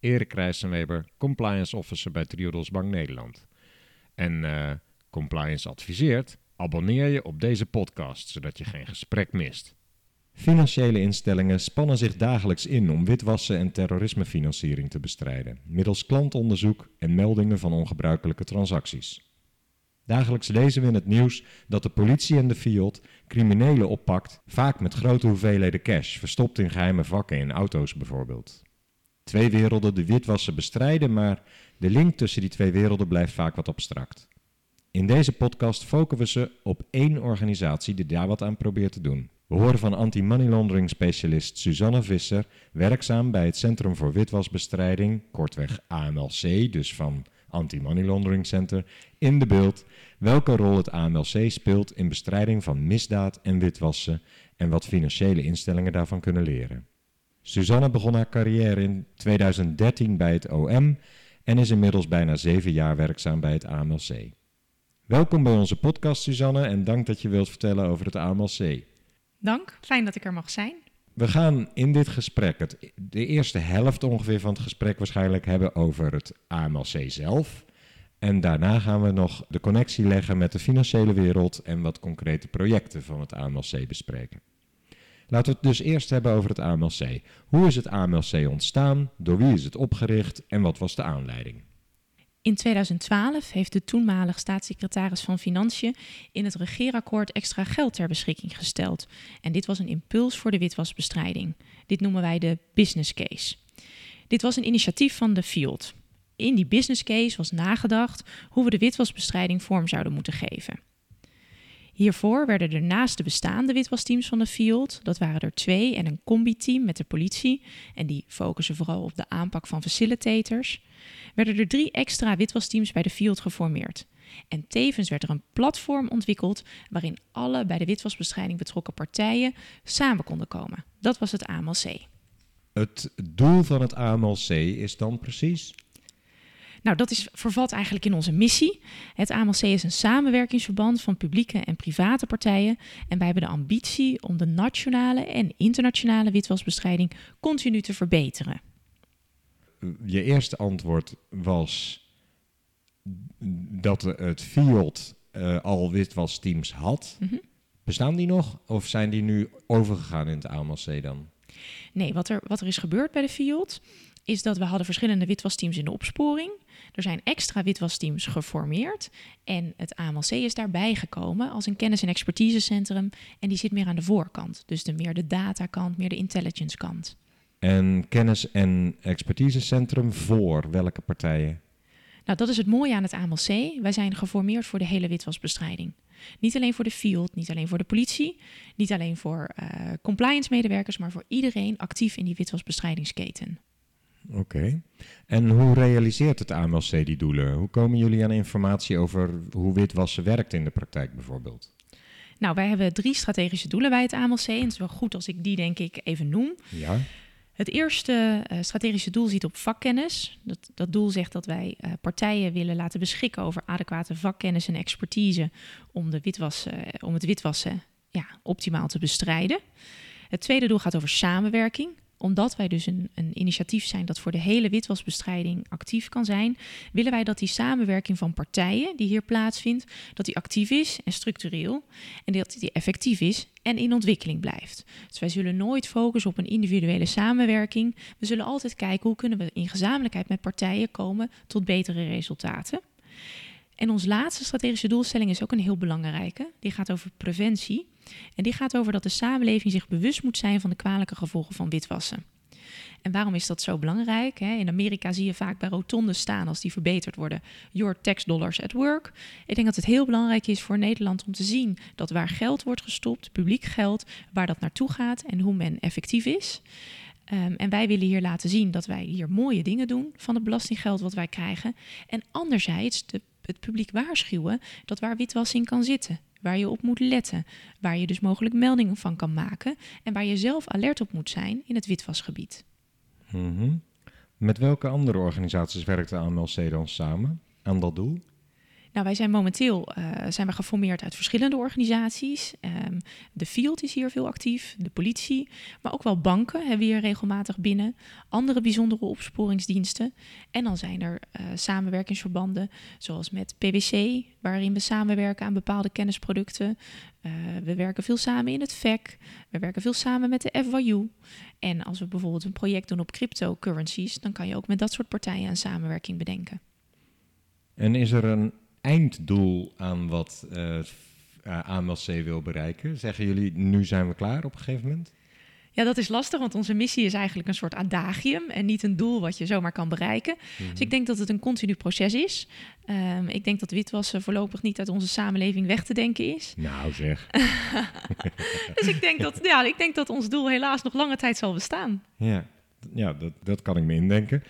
Erik Rijssenweber, compliance officer bij Triodos Bank Nederland. En uh, compliance adviseert, abonneer je op deze podcast, zodat je geen gesprek mist. Financiële instellingen spannen zich dagelijks in om witwassen en terrorismefinanciering te bestrijden, middels klantonderzoek en meldingen van ongebruikelijke transacties. Dagelijks lezen we in het nieuws dat de politie en de FIOD criminelen oppakt, vaak met grote hoeveelheden cash, verstopt in geheime vakken in auto's bijvoorbeeld. Twee werelden de witwassen bestrijden, maar de link tussen die twee werelden blijft vaak wat abstract. In deze podcast focussen we op één organisatie die daar wat aan probeert te doen. We horen van anti-money laundering specialist Suzanne Visser, werkzaam bij het Centrum voor Witwasbestrijding, kortweg AMLC, dus van Anti-Money Laundering Center, in de beeld welke rol het AMLC speelt in bestrijding van misdaad en witwassen en wat financiële instellingen daarvan kunnen leren. Suzanne begon haar carrière in 2013 bij het OM en is inmiddels bijna zeven jaar werkzaam bij het AMLC. Welkom bij onze podcast, Suzanne, en dank dat je wilt vertellen over het AMLC. Dank, fijn dat ik er mag zijn. We gaan in dit gesprek, het, de eerste helft ongeveer van het gesprek waarschijnlijk hebben over het AMLC zelf. En daarna gaan we nog de connectie leggen met de financiële wereld en wat concrete projecten van het AMLC bespreken. Laten we het dus eerst hebben over het AMLC. Hoe is het AMLC ontstaan? Door wie is het opgericht? En wat was de aanleiding? In 2012 heeft de toenmalig staatssecretaris van Financiën in het regeerakkoord extra geld ter beschikking gesteld. En dit was een impuls voor de witwasbestrijding. Dit noemen wij de business case. Dit was een initiatief van de FIOD. In die business case was nagedacht hoe we de witwasbestrijding vorm zouden moeten geven. Hiervoor werden er naast de bestaande witwasteams van de Field, dat waren er twee en een combi-team met de politie, en die focussen vooral op de aanpak van facilitators, werden er drie extra witwasteams bij de Field geformeerd. En tevens werd er een platform ontwikkeld waarin alle bij de witwasbestrijding betrokken partijen samen konden komen. Dat was het AMLC. Het doel van het AMLC is dan precies? Nou, dat is, vervalt eigenlijk in onze missie. Het AMLC is een samenwerkingsverband van publieke en private partijen. En wij hebben de ambitie om de nationale en internationale witwasbestrijding continu te verbeteren. Je eerste antwoord was dat het FIOD uh, al witwasteams had. Mm Bestaan die nog of zijn die nu overgegaan in het AMLC dan? Nee, wat er, wat er is gebeurd bij de FIOD is dat we hadden verschillende witwasteams in de opsporing. Er zijn extra witwasteams geformeerd en het AMLC is daarbij gekomen als een kennis- en expertisecentrum en die zit meer aan de voorkant. Dus de, meer de datakant, meer de intelligence kant. En kennis- en expertisecentrum voor welke partijen? Nou, dat is het mooie aan het AMLC. Wij zijn geformeerd voor de hele witwasbestrijding. Niet alleen voor de field, niet alleen voor de politie, niet alleen voor uh, compliance medewerkers, maar voor iedereen actief in die witwasbestrijdingsketen. Oké. En hoe realiseert het AMLC die doelen? Hoe komen jullie aan informatie over hoe witwassen werkt in de praktijk bijvoorbeeld? Nou, wij hebben drie strategische doelen bij het AMLC. En het is wel goed als ik die denk ik even noem. Ja. Het eerste uh, strategische doel ziet op vakkennis. Dat, dat doel zegt dat wij uh, partijen willen laten beschikken over adequate vakkennis en expertise om, de witwassen, om het witwassen ja, optimaal te bestrijden. Het tweede doel gaat over samenwerking omdat wij dus een, een, initiatief zijn dat voor de hele witwasbestrijding actief kan zijn, willen wij dat die samenwerking van partijen die hier plaatsvindt, dat die actief is en structureel en dat die effectief is en in ontwikkeling blijft. Dus wij zullen nooit focussen op een individuele samenwerking. We zullen altijd kijken hoe kunnen we in gezamenlijkheid met partijen komen tot betere resultaten. En onze laatste strategische doelstelling is ook een heel belangrijke. Die gaat over preventie. En die gaat over dat de samenleving zich bewust moet zijn van de kwalijke gevolgen van witwassen. En waarom is dat zo belangrijk? In Amerika zie je vaak bij rotondes staan als die verbeterd worden: Your tax dollars at work. Ik denk dat het heel belangrijk is voor Nederland om te zien dat waar geld wordt gestopt, publiek geld, waar dat naartoe gaat en hoe men effectief is. Ehm, en wij willen hier laten zien dat wij hier mooie dingen doen van het belastinggeld wat wij krijgen. En anderzijds de, het publiek waarschuwen dat waar witwassing kan zitten. Waar je op moet letten. Waar je dus mogelijk meldingen van kan maken. En waar je zelf alert op moet zijn in het witwasgebied. Mhm. Met welke andere organisaties werkt de AMLC dan samen aan dat doel? Nou, wij zijn momenteel uh, zijn we geformeerd uit verschillende organisaties. Um, de Field is hier veel actief, de politie, maar ook wel banken hebben we hier regelmatig binnen. Andere bijzondere opsporingsdiensten. En dan zijn er uh, samenwerkingsverbanden, zoals met PwC, waarin we samenwerken aan bepaalde kennisproducten. Uh, we werken veel samen in het VEC. We werken veel samen met de FYU. En als we bijvoorbeeld een project doen op cryptocurrencies, dan kan je ook met dat soort partijen een samenwerking bedenken. En is er een einddoel aan wat uh, AMLC wil bereiken? Zeggen jullie, nu zijn we klaar op een gegeven moment? Ja, dat is lastig, want onze missie is eigenlijk een soort adagium en niet een doel wat je zomaar kan bereiken. Dus ik denk dat het een continu proces is. Um, ik denk dat witwassen voorlopig niet uit onze samenleving weg te denken is. Nou zeg. dus ik denk, dat, ja, ik denk dat ons doel helaas nog lange tijd zal bestaan. Ja, ja dat, dat kan ik me indenken.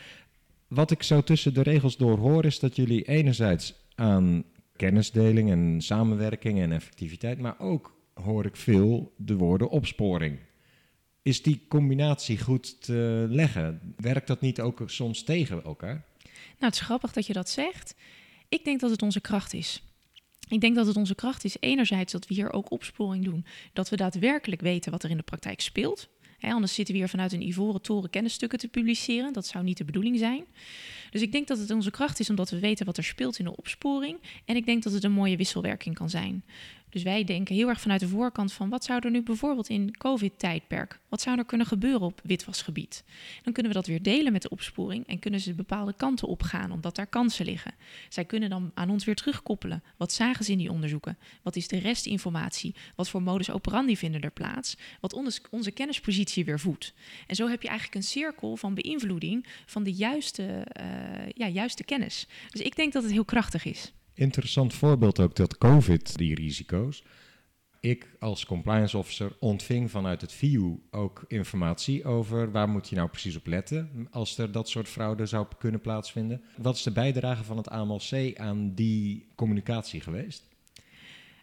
Wat ik zo tussen de regels door hoor is dat jullie enerzijds aan kennisdeling en samenwerking en effectiviteit, maar ook hoor ik veel de woorden opsporing. Is die combinatie goed te leggen? Werkt dat niet ook soms tegen elkaar? Nou, het is grappig dat je dat zegt. Ik denk dat het onze kracht is. Ik denk dat het onze kracht is, enerzijds dat we hier ook opsporing doen, dat we daadwerkelijk weten wat er in de praktijk speelt. Anders zitten we hier vanuit een ivoren toren kennisstukken te publiceren. Dat zou niet de bedoeling zijn. Dus ik denk dat het onze kracht is omdat we weten wat er speelt in de opsporing. En ik denk dat het een mooie wisselwerking kan zijn. Dus wij denken heel erg vanuit de voorkant van wat zou er nu bijvoorbeeld in COVID-tijdperk, wat zou er kunnen gebeuren op witwasgebied? Dan kunnen we dat weer delen met de opsporing en kunnen ze bepaalde kanten opgaan omdat daar kansen liggen. Zij kunnen dan aan ons weer terugkoppelen. Wat zagen ze in die onderzoeken? Wat is de restinformatie? Wat voor modus operandi vinden er plaats? Wat onze, kennispositie weer voedt. En zo heb je eigenlijk een cirkel van beïnvloeding van de juiste, uh, ja, juiste kennis. Dus ik denk dat het heel krachtig is. Interessant voorbeeld ook dat COVID, die risico's. Ik als compliance officer ontving vanuit het VIU ook informatie over waar moet je nou precies op letten als er dat soort fraude zou kunnen plaatsvinden. Wat is de bijdrage van het AMLC aan die communicatie geweest?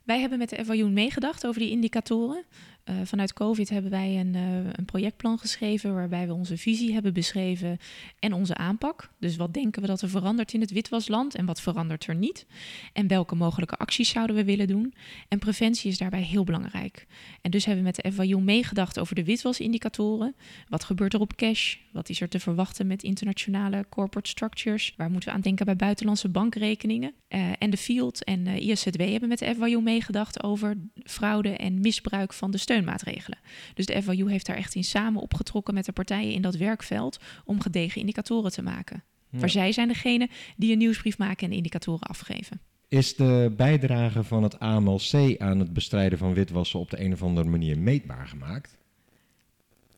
Wij hebben met de FIU meegedacht over die indicatoren. Uh, vanuit COVID hebben wij een, uh, een, projectplan geschreven waarbij we onze visie hebben beschreven en onze aanpak. Dus wat denken we dat er verandert in het witwasland en wat verandert er niet? En welke mogelijke acties zouden we willen doen? En preventie is daarbij heel belangrijk. En dus hebben we met de FIU meegedacht over de witwasindicatoren. Wat gebeurt er op cash? Wat is er te verwachten met internationale corporate structures? Waar moeten we aan denken bij buitenlandse bankrekeningen? Uh, en de Field en ISZW hebben met de FIU meegedacht over fraude en misbruik van de steun steunmaatregelen. Dus de FIU heeft daar echt in samen opgetrokken met de partijen in dat werkveld om gedegen indicatoren te maken. Ja. Maar zij zijn degene die een nieuwsbrief maken en indicatoren afgeven. Is de bijdrage van het AMLC aan het bestrijden van witwassen op de een of andere manier meetbaar gemaakt?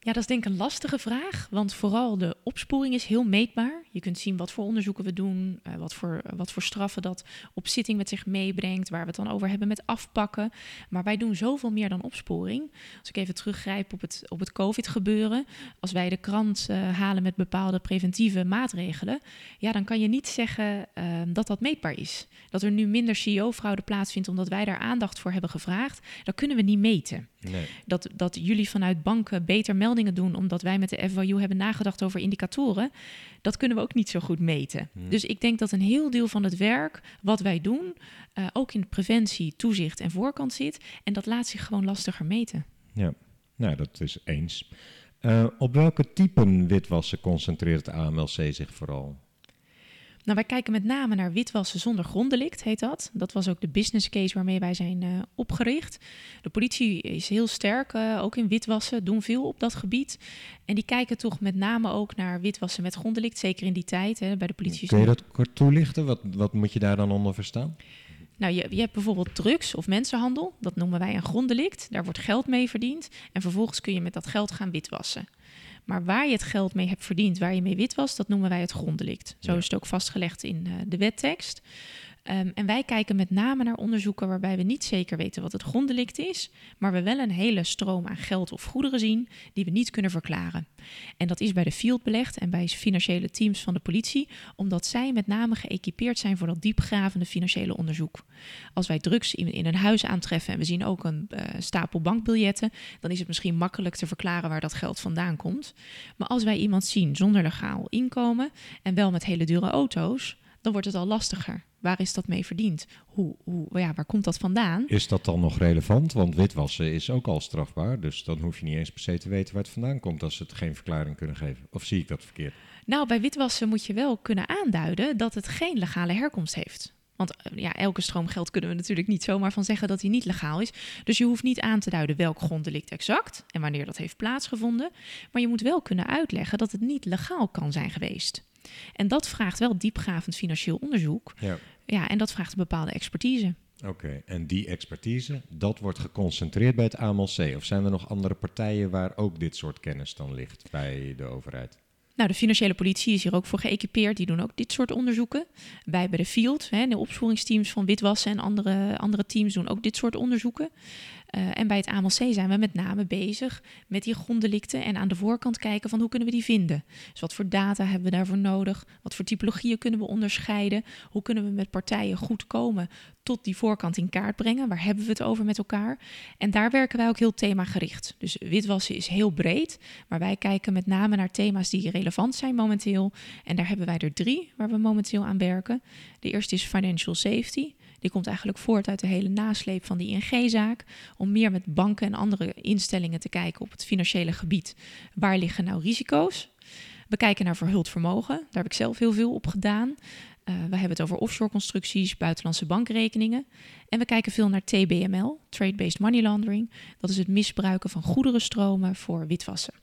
Ja, dat is denk ik een lastige vraag, want vooral de opsporing is heel meetbaar. Je kunt zien wat voor onderzoeken we doen, uh, wat, voor, uh, wat voor straffen dat op zitting met zich meebrengt, waar we het dan over hebben met afpakken. Maar wij doen zoveel meer dan opsporing. Als ik even teruggrijp op het, op het COVID-gebeuren, als wij de krant uh, halen met bepaalde preventieve maatregelen, ja, dan kan je niet zeggen dat dat meetbaar is. Dat er nu minder CEO-fraude plaatsvindt omdat wij daar aandacht voor hebben gevraagd, dat kunnen we niet meten. Nee. Dat, dat jullie vanuit banken beter meldingen doen omdat wij met de FYU hebben nagedacht over indicatoren, dat kunnen we ook niet zo goed meten. Hmm. Dus ik denk dat een heel deel van het werk wat wij doen, uh, ook in preventie, toezicht en voorkant zit. En dat laat zich gewoon lastiger meten. Ja, nou dat is eens. Uh, op welke typen witwassen concentreert de AMLC zich vooral? Nou, wij kijken met name naar witwassen zonder gronddelict, heet dat. Dat was ook de business case waarmee wij zijn uh, opgericht. De politie is heel sterk, uh, ook in witwassen, doen veel op dat gebied. En die kijken toch met name ook naar witwassen met gronddelict, zeker in die tijd. Hè, bij de politie. Kun je dat kort toelichten? Wat, wat moet je daar dan onder verstaan? Nou, je, je hebt bijvoorbeeld drugs of mensenhandel. Dat noemen wij een gronddelict. Daar wordt geld mee verdiend. En vervolgens kun je met dat geld gaan witwassen. Maar waar je het geld mee hebt verdiend, waar je mee wit was, dat noemen wij het gronddelict. Zo ja. is het ook vastgelegd in uh, de wettekst. Ehm, en wij kijken met name naar onderzoeken waarbij we niet zeker weten wat het gronddelict is, maar we wel een hele stroom aan geld of goederen zien die we niet kunnen verklaren. En dat is bij de field belegd en bij financiële teams van de politie, omdat zij met name geëquipeerd zijn voor dat diepgravende financiële onderzoek. Als wij drugs in, een huis aantreffen en we zien ook een uh, stapel bankbiljetten, dan is het misschien makkelijk te verklaren waar dat geld vandaan komt. Maar als wij iemand zien zonder legaal inkomen en wel met hele dure auto's, dan wordt het al lastiger. Waar is dat mee verdiend? Hoe, hoe, ja, waar komt dat vandaan? Is dat dan nog relevant? Want witwassen is ook al strafbaar. Dus dan hoef je niet eens per se te weten waar het vandaan komt als ze het geen verklaring kunnen geven. Of zie ik dat verkeerd? Nou, bij witwassen moet je wel kunnen aanduiden dat het geen legale herkomst heeft. Want eh, ja, elke stroom geld kunnen we natuurlijk niet zomaar van zeggen dat hij niet legaal is. Dus je hoeft niet aan te duiden welk gronddelict exact en wanneer dat heeft plaatsgevonden. Maar je moet wel kunnen uitleggen dat het niet legaal kan zijn geweest. En dat vraagt wel diepgravend financieel onderzoek. Ja, ja en dat vraagt een bepaalde expertise. Oké, en die expertise, dat wordt geconcentreerd bij het AMLC? Of zijn er nog andere partijen waar ook dit soort kennis dan ligt bij de overheid? Nou, de financiële politie is hier ook voor geëquipeerd. Die doen ook dit soort onderzoeken. Wij bij de field, hè, de opsporingsteams van witwassen en andere, andere teams doen ook dit soort onderzoeken. Uh, en bij het AMLC zijn we met name bezig met die gronddelicten en aan de voorkant kijken van hoe kunnen we die vinden. Dus wat voor data hebben we daarvoor nodig? Wat voor typologieën kunnen we onderscheiden? Hoe kunnen we met partijen goed komen tot die voorkant in kaart brengen? Waar hebben we het over met elkaar? En daar werken wij ook heel themagericht. Dus witwassen is heel breed, maar wij kijken met name naar thema's die relevant zijn momenteel. En daar hebben wij er drie waar we momenteel aan werken. De eerste is financial safety. Die komt eigenlijk voort uit de hele nasleep van die ING-zaak. Om meer met banken en andere instellingen te kijken op het financiële gebied. Waar liggen nou risico's? We kijken naar verhuld vermogen. Daar heb ik zelf heel veel op gedaan. Uh, we hebben het over offshore constructies, buitenlandse bankrekeningen. En we kijken veel naar TBML, Trade-Based Money Laundering. Dat is het misbruiken van goederenstromen voor witwassen.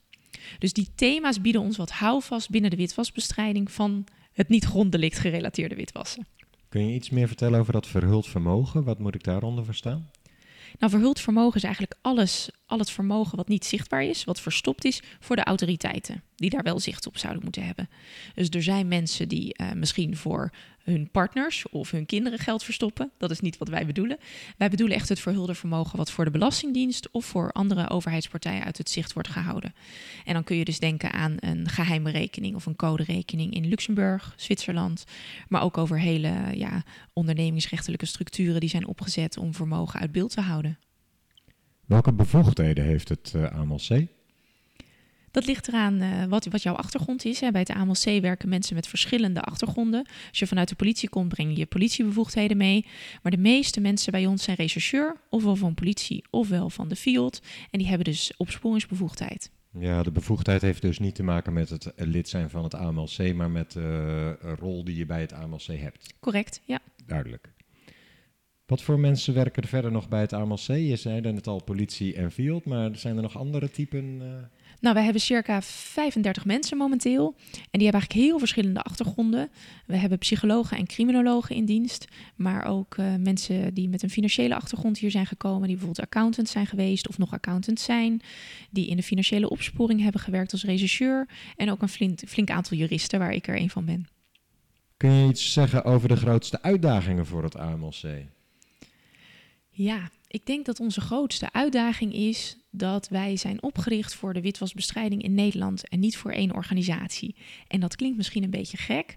Dus die thema's bieden ons wat houvast binnen de witwasbestrijding van het niet gronddelict gerelateerde witwassen. Kun je iets meer vertellen over dat verhuld vermogen? Wat moet ik daaronder verstaan? Nou, verhuld vermogen is eigenlijk alles, al het vermogen wat niet zichtbaar is, wat verstopt is voor de autoriteiten, die daar wel zicht op zouden moeten hebben. Dus er zijn mensen die uh, misschien voor hun partners of hun kinderen geld verstoppen. Dat is niet wat wij bedoelen. Wij bedoelen echt het verhulde vermogen wat voor de Belastingdienst of voor andere overheidspartijen uit het zicht wordt gehouden. En dan kun je dus denken aan een geheime rekening of een coderekening in Luxemburg, Zwitserland, maar ook over hele ja, ondernemingsrechtelijke structuren die zijn opgezet om vermogen uit beeld te houden. Welke bevoegdheden heeft het uh, eh, AMLC? Dat ligt eraan uh, wat, wat jouw achtergrond is. Hè. Bij het AMLC werken mensen met verschillende achtergronden. Als je vanuit de politie komt, breng je je politiebevoegdheden mee. Maar de meeste mensen bij ons zijn rechercheur, ofwel van politie, ofwel van de field. En die hebben dus opsporingsbevoegdheid. Ja, de bevoegdheid heeft dus niet te maken met het lid zijn van het AMLC, maar met uh, een rol die je bij het AMLC hebt. Correct, ja. Duidelijk. Wat voor mensen werken er verder nog bij het AMLC? Je zei net al politie en field, maar zijn er nog andere typen? Uh... Nou, wij hebben circa 35 mensen momenteel. En die hebben eigenlijk heel verschillende achtergronden. We hebben psychologen en criminologen in dienst. Maar ook uh, mensen die met een financiële achtergrond hier zijn gekomen. Die bijvoorbeeld accountant zijn geweest of nog accountant zijn. Die in de financiële opsporing hebben gewerkt als regisseur. En ook een flink, flink aantal juristen, waar ik er een van ben. Kun je iets zeggen over de grootste uitdagingen voor het AMLC? Ja, ik denk dat onze grootste uitdaging is dat wij zijn opgericht voor de witwasbestrijding in Nederland en niet voor één organisatie. En dat klinkt misschien een beetje gek,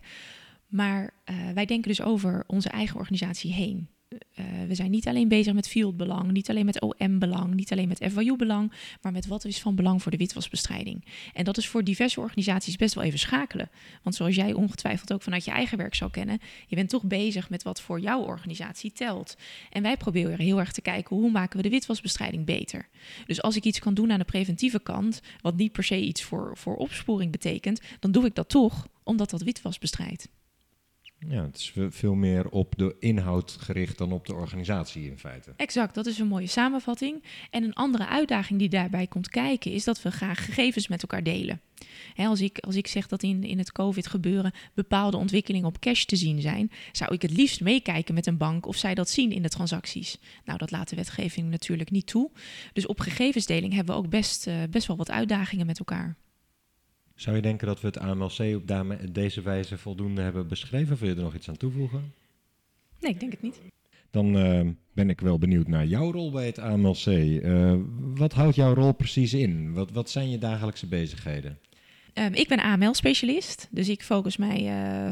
maar uh, wij denken dus over onze eigen organisatie heen. Uh, we zijn niet alleen bezig met fieldbelang, niet alleen met OM-belang, niet alleen met FYU-belang, maar met wat is van belang voor de witwasbestrijding. En dat is voor diverse organisaties best wel even schakelen. Want zoals jij ongetwijfeld ook vanuit je eigen werk zou kennen, je bent toch bezig met wat voor jouw organisatie telt. En wij proberen heel erg te kijken hoe maken we de witwasbestrijding beter. Dus als ik iets kan doen aan de preventieve kant, wat niet per se iets voor, voor opsporing betekent, dan doe ik dat toch, omdat dat witwas bestrijdt. Ja, het is veel meer op de inhoud gericht dan op de organisatie in feite. Exact, dat is een mooie samenvatting. En een andere uitdaging die daarbij komt kijken is dat we graag gegevens met elkaar delen. als, ik, als ik zeg dat in, in het COVID-gebeuren bepaalde ontwikkelingen op cash te zien zijn, zou ik het liefst meekijken met een bank of zij dat zien in de transacties. Nou, dat laat de wetgeving natuurlijk niet toe. Dus op gegevensdeling hebben we ook best, uh, best wel wat uitdagingen met elkaar. Zou je denken dat we het AMLC op deze wijze voldoende hebben beschreven? Wil je er nog iets aan toevoegen? Nee, ik denk het niet. Dan uh, ben ik wel benieuwd naar jouw rol bij het AMLC. Uh, wat houdt jouw rol precies in? Wat, wat zijn je dagelijkse bezigheden? Um, ik ben AML-specialist, dus ik focus mij,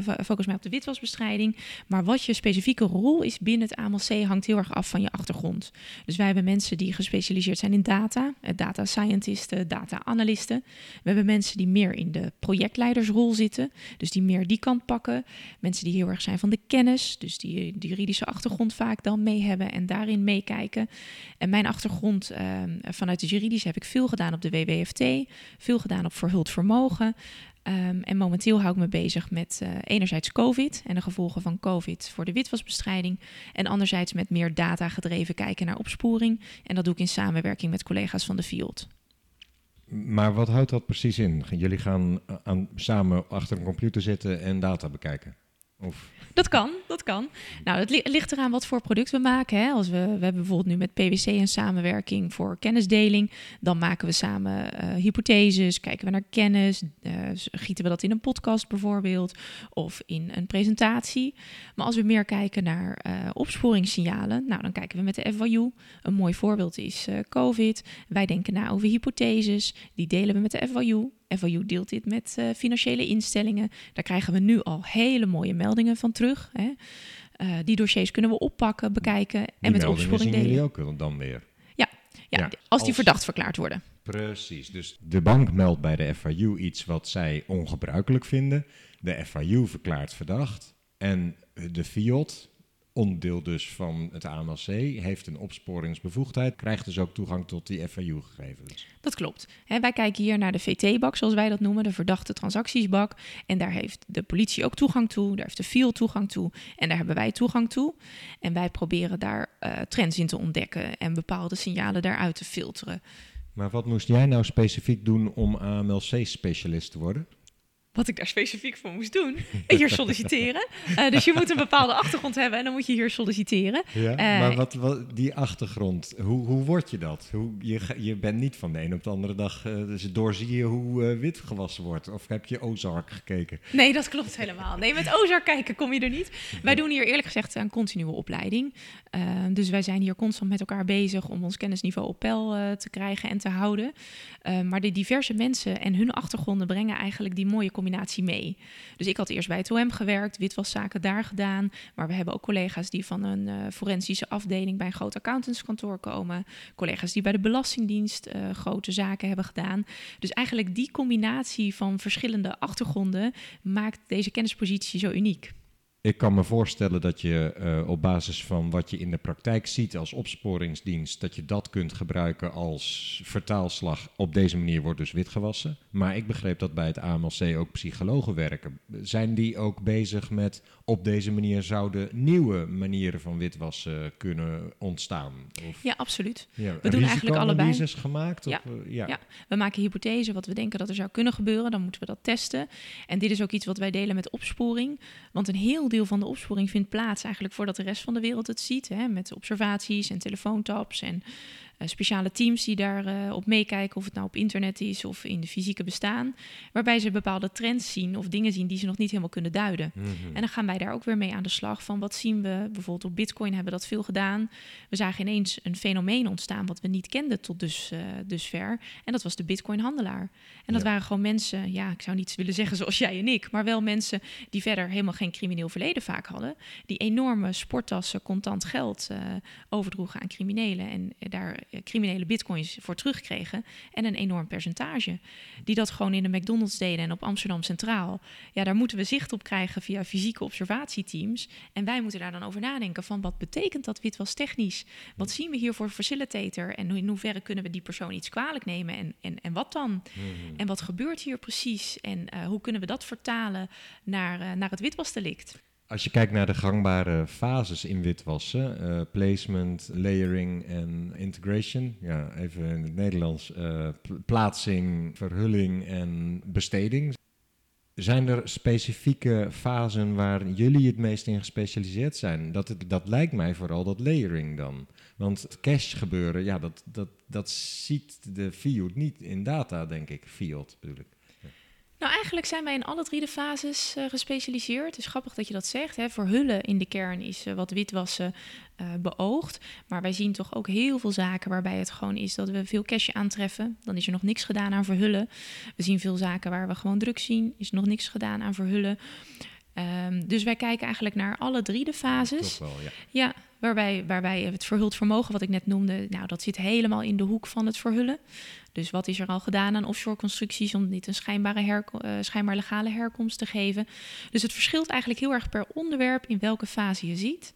uh, focus mij op de witwasbestrijding. Maar wat je specifieke rol is binnen het AMLC hangt heel erg af van je achtergrond. Dus wij hebben mensen die gespecialiseerd zijn in data, eh, data scientisten, data analisten. We hebben mensen die meer in de projectleidersrol zitten, dus die meer die kant pakken. Mensen die heel erg zijn van de kennis, dus die de juridische achtergrond vaak dan mee hebben en daarin meekijken. En mijn achtergrond uh, vanuit het juridische heb ik veel gedaan op de WWFT, veel gedaan op verhuld vermogen. Um, en momenteel hou ik me bezig met uh, enerzijds COVID en de gevolgen van COVID voor de witwasbestrijding. En anderzijds met meer data gedreven kijken naar opsporing. En dat doe ik in samenwerking met collega's van de field. Maar wat houdt dat precies in? Jullie gaan aan, samen achter een computer zitten en data bekijken? Dat kan, dat kan. Nou, het ligt eraan wat voor product we maken. Hè. Als we, we hebben bijvoorbeeld nu met PwC een samenwerking voor kennisdeling. Dan maken we samen uh, hypotheses, kijken we naar kennis. Uh, gieten we dat in een podcast bijvoorbeeld of in een presentatie. Maar als we meer kijken naar uh, opsporingssignalen, nou, dan kijken we met de FYU. Een mooi voorbeeld is COVID. Wij denken na over hypotheses. Die delen we met de FYU. FIU deelt dit met uh, financiële instellingen. Daar krijgen we nu al hele mooie meldingen van terug. Hè. Uh, die dossiers kunnen we oppakken, bekijken en die met opsporing delen. jullie ook dan weer? Ja, ja, ja als die verdacht verklaard worden. Precies, dus de bank meldt bij de FIU iets wat zij ongebruikelijk vinden. De FIU verklaart verdacht. En de FIOT, onderdeel dus van het AMLC, heeft een opsporingsbevoegdheid, krijgt dus ook toegang tot die FIU-gegevens. Dat klopt. wij kijken hier naar de VT-bak, zoals wij dat noemen, de verdachte transactiesbak. En daar heeft de politie ook toegang toe, daar heeft de FIOL toegang toe en daar hebben wij toegang toe. En wij proberen daar uh, trends in te ontdekken en bepaalde signalen daaruit te filteren. Maar wat moest jij nou specifiek doen om AMLC-specialist te worden? Wat ik daar specifiek voor moest doen. Hier solliciteren. Uh, dus je moet een bepaalde achtergrond hebben en dan moet je hier solliciteren. Ja, uh, maar wat, wat, die achtergrond, hoe, hoe word je dat? Hoe, je, je bent niet van de een op de andere dag, uh, dus doorzie je hoe wit gewassen wordt. Of heb je Ozark gekeken? Nee, dat klopt helemaal. Nee, met Ozark kijken kom je er niet. Wij doen hier eerlijk gezegd een continue opleiding. dus wij zijn hier constant met elkaar bezig om ons kennisniveau op peil te krijgen en te houden. maar de diverse mensen en hun achtergronden brengen eigenlijk die mooie combinatie combinatie mee. Dus ik had eerst bij het OM gewerkt, witwaszaken daar gedaan. Maar we hebben ook collega's die van een uh, forensische afdeling bij een groot accountantskantoor komen. Collega's die bij de Belastingdienst uh, grote zaken hebben gedaan. Dus eigenlijk die combinatie van verschillende achtergronden maakt deze kennispositie zo uniek. Ik kan me voorstellen dat je uh, op basis van wat je in de praktijk ziet als opsporingsdienst, dat je dat kunt gebruiken als vertaalslag. Op deze manier wordt dus witgewassen. Maar ik begreep dat bij het AMLC ook psychologen werken. Zijn die ook bezig met op deze manier zouden nieuwe manieren van witwassen kunnen ontstaan? Of, ja, absoluut. Ja, we doen eigenlijk allebei. gemaakt? Ja, of, ja. ja, we maken hypothese wat we denken dat er zou kunnen gebeuren. Dan moeten we dat testen. En dit is ook iets wat wij delen met opsporing. Want een heel deel van de opsporing vindt plaats eigenlijk voordat de rest van de wereld het ziet. Hè, met observaties en telefoontaps en speciale teams die daarop uh, op meekijken, of het nou op internet is of in de fysieke bestaan. Waarbij ze bepaalde trends zien of dingen zien die ze nog niet helemaal kunnen duiden. Mm -hmm. En dan gaan wij daar ook weer mee aan de slag van wat zien we. Bijvoorbeeld op Bitcoin hebben we dat veel gedaan. We zagen ineens een fenomeen ontstaan wat we niet kenden tot dus, uh, dusver. En dat was de Bitcoin-handelaar. En dat waren gewoon mensen, ja, ik zou niet willen zeggen zoals jij en ik, maar wel mensen die verder helemaal geen crimineel verleden vaak hadden. Die enorme sporttassen contant geld overdroegen aan criminelen en daar eh, criminele bitcoins voor terugkregen. En een enorm percentage. Die dat gewoon in de McDonald's deden en op Amsterdam Centraal. Ja, daar moeten we zicht op krijgen via fysieke observatieteams. En wij moeten daar dan over nadenken van wat betekent dat witwas technisch? Wat zien we hier voor facilitator? En in hoeverre kunnen we die persoon iets kwalijk nemen? En, en, en wat dan? Hmm. En wat gebeurt hier precies? En uh, hoe kunnen we dat vertalen naar, uh, naar het witwasdelict? Als je kijkt naar de gangbare fases in witwassen, uh, placement, layering en integration, ja, even in het Nederlands, uh, plaatsing, verhulling en besteding. Zijn er specifieke fasen waar jullie het meest in gespecialiseerd zijn? Dat, dat lijkt mij vooral dat layering dan. Want het cache gebeuren, ja, dat, dat, dat ziet de field niet in data, denk ik. Field bedoel ik. Nou, eigenlijk zijn wij in alle drie de fases uh, gespecialiseerd. Het is grappig dat je dat zegt. Hè. Verhullen in de kern is uh, wat witwassen uh, beoogt. Maar wij zien toch ook heel veel zaken waarbij het gewoon is dat we veel cash aantreffen. Dan is er nog niks gedaan aan verhullen. We zien veel zaken waar we gewoon druk zien. Is nog niks gedaan aan verhullen. Um, dus wij kijken eigenlijk naar alle drie de fases. Wel, ja. ja, waarbij, waarbij het verhuld vermogen, wat ik net noemde, nou, dat zit helemaal in de hoek van het verhullen. Dus wat is er al gedaan aan offshore constructies om niet een schijnbare uh, schijnbaar legale herkomst te geven? Dus het verschilt eigenlijk heel erg per onderwerp in welke fase je ziet.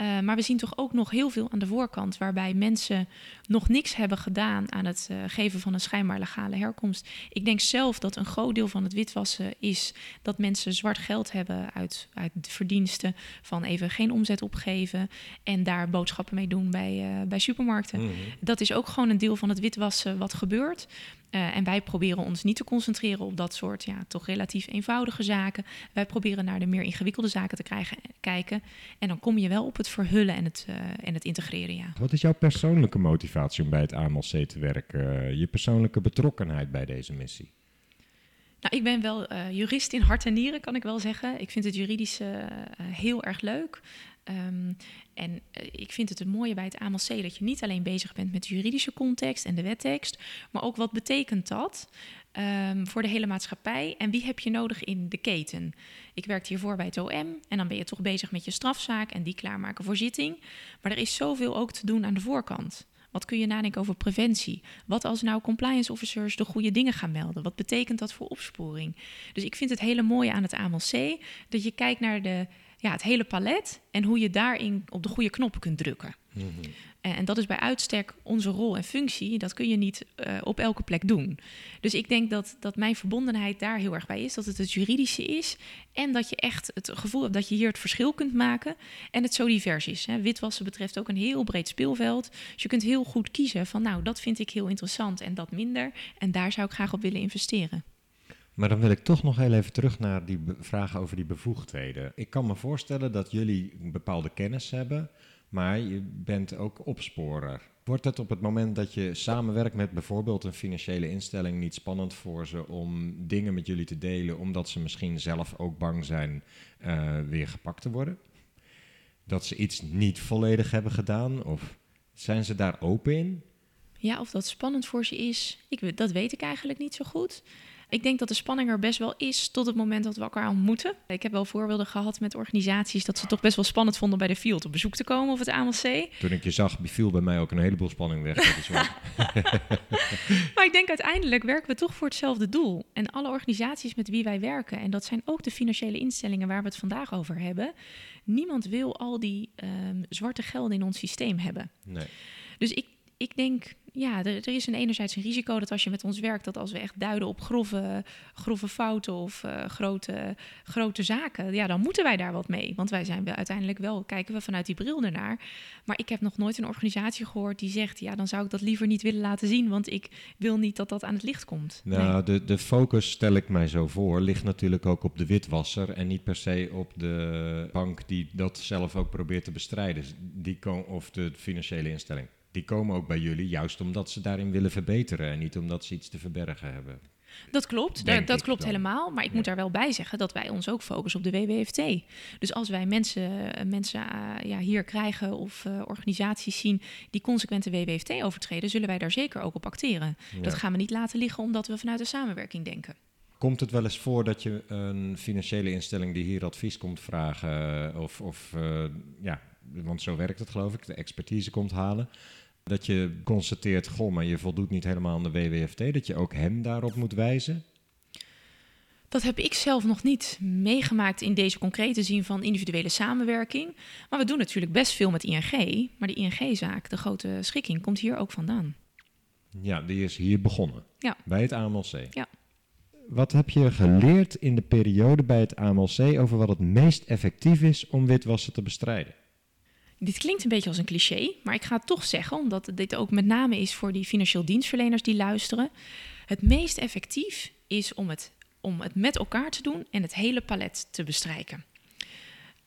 Uh, maar we zien toch ook nog heel veel aan de voorkant, waarbij mensen nog niks hebben gedaan aan het uh, geven van een schijnbaar legale herkomst. Ik denk zelf dat een groot deel van het witwassen is dat mensen zwart geld hebben uit, uit verdiensten van even geen omzet opgeven en daar boodschappen mee doen bij, uh, bij supermarkten. Mm-hmm. Dat is ook gewoon een deel van het witwassen wat gebeurt. Uh, en wij proberen ons niet te concentreren op dat soort ja, toch relatief eenvoudige zaken. Wij proberen naar de meer ingewikkelde zaken te krijgen, kijken. En dan kom je wel op het verhullen en het, uh, en het integreren. Ja. Wat is jouw persoonlijke motivatie om bij het AMLC te werken? Je persoonlijke betrokkenheid bij deze missie? Nou, ik ben wel uh, jurist in hart en nieren, kan ik wel zeggen. Ik vind het juridische heel erg leuk. Um, en uh, ik vind het het mooie bij het AMLC dat je niet alleen bezig bent met de juridische context en de wettekst, maar ook wat betekent dat um, voor de hele maatschappij en wie heb je nodig in de keten. Ik werkte hiervoor bij het OM en dan ben je toch bezig met je strafzaak en die klaarmaken voor zitting. Maar er is zoveel ook te doen aan de voorkant. Wat kun je nadenken over preventie? Wat als nou compliance officers de goede dingen gaan melden? Wat betekent dat voor opsporing? Dus ik vind het hele mooie aan het AMLC dat je kijkt naar de ja, het hele palet en hoe je daarin op de goede knoppen kunt drukken. Mm-hmm. En, en, dat is bij uitstek onze rol en functie. Dat kun je niet uh, op elke plek doen. Dus ik denk dat, dat mijn verbondenheid daar heel erg bij is. Dat het het juridische is. En dat je echt het gevoel hebt dat je hier het verschil kunt maken. En het zo divers is. Hè. Witwassen betreft ook een heel breed speelveld. Dus je kunt heel goed kiezen van nou, dat vind ik heel interessant en dat minder. En daar zou ik graag op willen investeren. Maar dan wil ik toch nog heel even terug naar die vraag over die bevoegdheden. Ik kan me voorstellen dat jullie een bepaalde kennis hebben, maar je bent ook opsporer. Wordt het op het moment dat je samenwerkt met bijvoorbeeld een financiële instelling niet spannend voor ze om dingen met jullie te delen, omdat ze misschien zelf ook bang zijn uh, weer gepakt te worden? Dat ze iets niet volledig hebben gedaan? Of zijn ze daar open in? Ja, of dat spannend voor ze is, ik, dat weet ik eigenlijk niet zo goed. Ik denk dat de spanning er best wel is tot het moment dat we elkaar ontmoeten. Ik heb wel voorbeelden gehad met organisaties dat ze het toch best wel spannend vonden bij de field op bezoek te komen of het AMLC. Toen ik je zag, viel bij mij ook een heleboel spanning weg. Dat is maar ik denk uiteindelijk werken we toch voor hetzelfde doel. En alle organisaties met wie wij werken, en dat zijn ook de financiële instellingen waar we het vandaag over hebben, niemand wil al die um, zwarte gelden in ons systeem hebben. Nee. Dus ik, ik denk, ja, er, er, is een enerzijds een risico dat als je met ons werkt, dat als we echt duiden op grove, grove fouten of uh, grote, grote zaken, ja, dan moeten wij daar wat mee. Want wij zijn wel, uiteindelijk wel, kijken we vanuit die bril ernaar. Maar ik heb nog nooit een organisatie gehoord die zegt, ja, dan zou ik dat liever niet willen laten zien, want ik wil niet dat dat aan het licht komt. Nou, nee. de, de focus, stel ik mij zo voor, ligt natuurlijk ook op de witwasser en niet per se op de bank die dat zelf ook probeert te bestrijden, die of de financiële instelling die komen ook bij jullie juist omdat ze daarin willen verbeteren en niet omdat ze iets te verbergen hebben. Dat klopt, Denk dat klopt dan. helemaal. Maar ik ja. moet daar wel bij zeggen dat wij ons ook focussen op de WWFT. Dus als wij mensen, mensen uh, ja, hier krijgen of uh, organisaties zien die consequente WWFT overtreden, zullen wij daar zeker ook op acteren. Ja. Dat gaan we niet laten liggen omdat we vanuit de samenwerking denken. Komt het wel eens voor dat je een financiële instelling die hier advies komt vragen, of, of uh, ja, want zo werkt het geloof ik, de expertise komt halen, dat je constateert, goh, maar je voldoet niet helemaal aan de WWFT, dat je ook hem daarop moet wijzen? Dat heb ik zelf nog niet meegemaakt in deze concrete zin van individuele samenwerking. Maar we doen natuurlijk best veel met ING. Maar de ING-zaak, de grote schikking, komt hier ook vandaan. Ja, die is hier begonnen. Ja. Bij het AMLC. Ja. Wat heb je geleerd in de periode bij het AMLC over wat het meest effectief is om witwassen te bestrijden? Dit klinkt een beetje als een cliché, maar ik ga toch zeggen, omdat dit ook met name is voor die financieel dienstverleners die luisteren. Het meest effectief is om het, om het met elkaar te doen en het hele palet te bestrijken.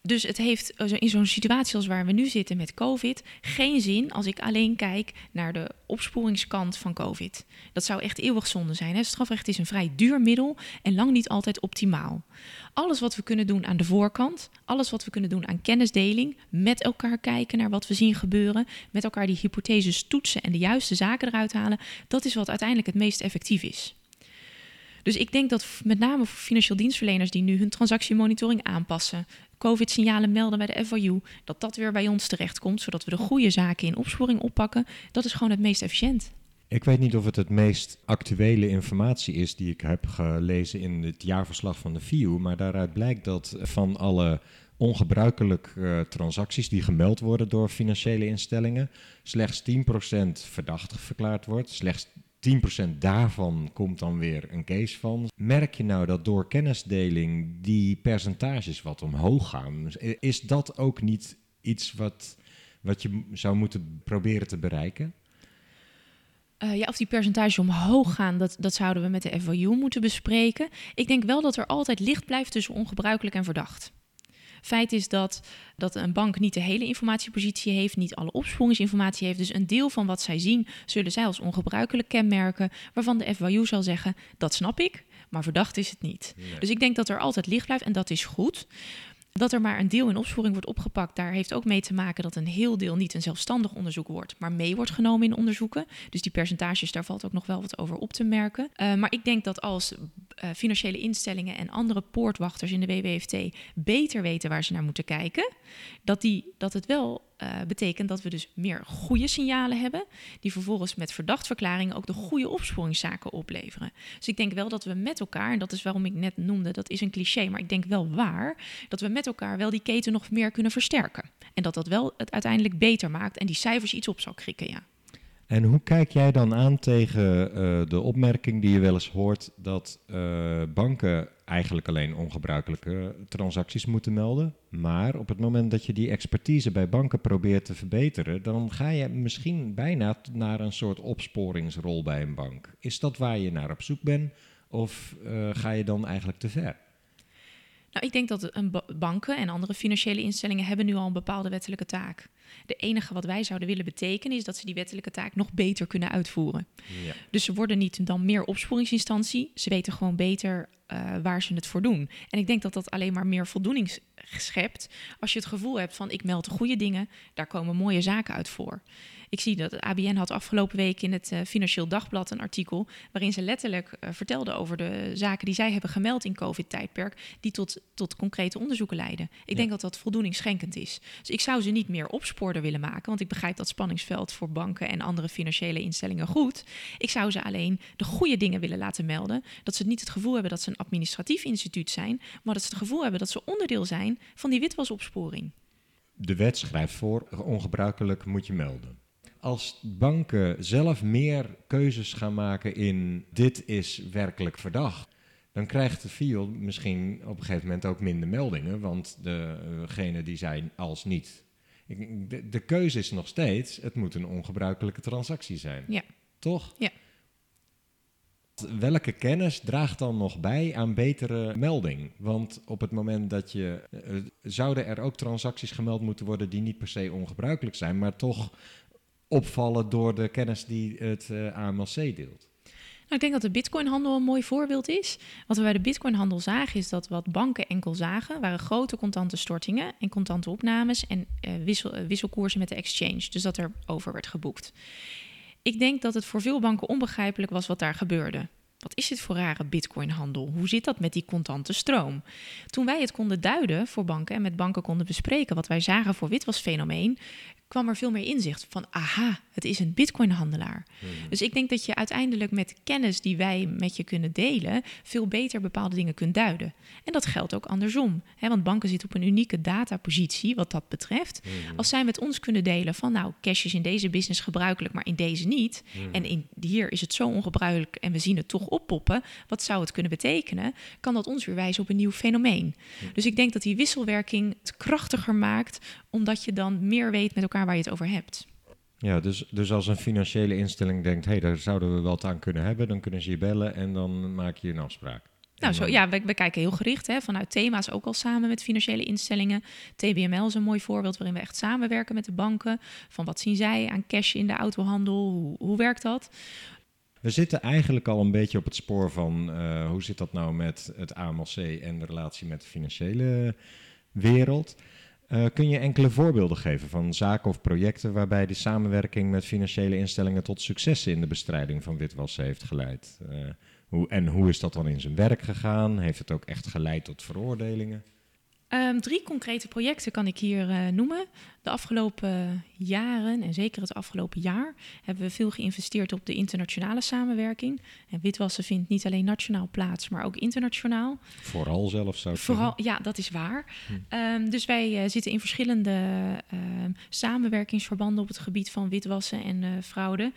Dus het heeft in zo'n situatie als waar we nu zitten met COVID geen zin als ik alleen kijk naar de opsporingskant van COVID. Dat zou echt eeuwig zonde zijn. Hè? Strafrecht is een vrij duur middel en lang niet altijd optimaal. Alles wat we kunnen doen aan de voorkant, alles wat we kunnen doen aan kennisdeling, met elkaar kijken naar wat we zien gebeuren, met elkaar die hypotheses toetsen en de juiste zaken eruit halen, dat is wat uiteindelijk het meest effectief is. Dus ik denk dat met name voor financieel dienstverleners die nu hun transactiemonitoring aanpassen, COVID-signalen melden bij de FIU, dat dat weer bij ons terechtkomt, zodat we de goede zaken in opsporing oppakken, dat is gewoon het meest efficiënt. Ik weet niet of het het meest actuele informatie is die ik heb gelezen in het jaarverslag van de FIU, maar daaruit blijkt dat van alle ongebruikelijke uh, transacties die gemeld worden door financiële instellingen, slechts 10% verdacht verklaard wordt, slechts 10% daarvan komt dan weer een case van. Merk je nou dat door kennisdeling die percentages wat omhoog gaan? Is dat ook niet iets wat, wat je zou moeten proberen te bereiken? Uh, ja, of die percentages omhoog gaan, dat, dat zouden we met de FOU moeten bespreken. Ik denk wel dat er altijd licht blijft tussen ongebruikelijk en verdacht. Feit is dat, dat een bank niet de hele informatiepositie heeft, niet alle opsporingsinformatie heeft. Dus een deel van wat zij zien, zullen zij als ongebruikelijk kenmerken, waarvan de FYU zal zeggen, dat snap ik, maar verdacht is het niet. Dus ik denk dat er altijd licht blijft en dat is goed. Dat er maar een deel in opsporing wordt opgepakt, daar heeft ook mee te maken dat een heel deel niet een zelfstandig onderzoek wordt, maar mee wordt genomen in onderzoeken. Dus die percentages, daar valt ook nog wel wat over op te merken. Uh, maar ik denk dat als uh, financiële instellingen en andere poortwachters in de WWFT beter weten waar ze naar moeten kijken, dat, die, dat het wel uh, betekent dat we dus meer goede signalen hebben, die vervolgens met verdachtverklaringen ook de goede opsporingszaken opleveren. Dus ik denk wel dat we met elkaar, en dat is waarom ik net noemde, dat is een cliché, maar ik denk wel waar, dat we met elkaar wel die keten nog meer kunnen versterken. En dat dat wel het uiteindelijk beter maakt en die cijfers iets op zal krikken, ja. En hoe kijk jij dan aan tegen uh, de opmerking die je wel eens hoort dat uh, banken eigenlijk alleen ongebruikelijke transacties moeten melden? Maar op het moment dat je die expertise bij banken probeert te verbeteren, dan ga je misschien bijna naar een soort opsporingsrol bij een bank. Is dat waar je naar op zoek bent? Of uh, ga je dan eigenlijk te ver? Nou, ik denk dat banken en andere financiële instellingen hebben nu al een bepaalde wettelijke taak. De enige wat wij zouden willen betekenen is dat ze die wettelijke taak nog beter kunnen uitvoeren. Ja. Dus ze worden niet dan meer opsporingsinstantie, ze weten gewoon beter uh, waar ze het voor doen. En ik denk dat dat alleen maar meer voldoening schept als je het gevoel hebt van ik meld de goede dingen, daar komen mooie zaken uit voor. Ik zie dat ABN had afgelopen week in het uh, Financieel Dagblad een artikel waarin ze letterlijk uh, vertelde over de zaken die zij hebben gemeld in COVID-tijdperk, die tot, tot concrete onderzoeken leiden. Ik ja. denk dat dat voldoeningsschenkend is. Dus ik zou ze niet meer opsporder willen maken, want ik begrijp dat spanningsveld voor banken en andere financiële instellingen goed. Ik zou ze alleen de goede dingen willen laten melden, dat ze niet het gevoel hebben dat ze een administratief instituut zijn, maar dat ze het gevoel hebben dat ze onderdeel zijn van die witwasopsporing. De wet schrijft voor, ongebruikelijk moet je melden als banken zelf meer keuzes gaan maken in dit is werkelijk verdacht, dan krijgt de FIO misschien op een gegeven moment ook minder meldingen, want degene die zijn als niet. De, de keuze is nog steeds, het moet een ongebruikelijke transactie zijn. Ja. Toch? Ja. Welke kennis draagt dan nog bij aan betere melding? Want op het moment dat je. Uh, zouden er ook transacties gemeld moeten worden die niet per se ongebruikelijk zijn, maar toch opvallen door de kennis die het uh, eh, AMLC deelt? Nou, ik denk dat de bitcoinhandel een mooi voorbeeld is. Wat we bij de bitcoinhandel zagen is dat wat banken enkel zagen... waren grote contante stortingen en contante opnames... en uh, wissel, wisselkoersen met de exchange. Dus dat er over werd geboekt. Ik denk dat het voor veel banken onbegrijpelijk was wat daar gebeurde. Wat is dit voor rare bitcoinhandel? Hoe zit dat met die contante stroom? Toen wij het konden duiden voor banken en met banken konden bespreken wat wij zagen voor witwasfenomeen, kwam er veel meer inzicht van, aha, het is een bitcoinhandelaar. Hmm. Dus ik denk dat je uiteindelijk met kennis die wij met je kunnen delen, veel beter bepaalde dingen kunt duiden. En dat geldt ook andersom. Hè? Want banken zitten op een unieke datapositie wat dat betreft. Hmm. Als zij met ons kunnen delen van, nou, cash is in deze business gebruikelijk, maar in deze niet. Hmm. En in, hier is het zo ongebruikelijk en we zien het toch oppoppen. Wat zou het kunnen betekenen? Kan dat ons weer wijzen op een nieuw fenomeen? Dus ik denk dat die wisselwerking het krachtiger maakt, omdat je dan meer weet met elkaar waar je het over hebt. Ja, dus, dus als een financiële instelling denkt, hé, hey, daar zouden we wat aan kunnen hebben, dan kunnen ze je bellen en dan maak je een afspraak. Nou, zo, ja, we, we, kijken heel gericht hè, vanuit thema's ook al samen met financiële instellingen. TBML is een mooi voorbeeld waarin we echt samenwerken met de banken. Van wat zien zij aan cash in de autohandel? Hoe, hoe werkt dat? We zitten eigenlijk al een beetje op het spoor van uh, hoe zit dat nou met het AMLC en de relatie met de financiële wereld. Uh, kun je enkele voorbeelden geven van zaken of projecten waarbij de samenwerking met financiële instellingen tot successen in de bestrijding van witwassen heeft geleid? Uh, hoe, en hoe is dat dan in zijn werk gegaan? Heeft het ook echt geleid tot veroordelingen? Um, drie concrete projecten kan ik hier uh, noemen. De afgelopen jaren, en zeker het afgelopen jaar, hebben we veel geïnvesteerd op de internationale samenwerking. En witwassen vindt niet alleen nationaal plaats, maar ook internationaal. Vooral zelf zou ik Vooral, ja, dat is waar. Hm. Um, dus wij uh, zitten in verschillende uh, samenwerkingsverbanden op het gebied van witwassen en uh, fraude.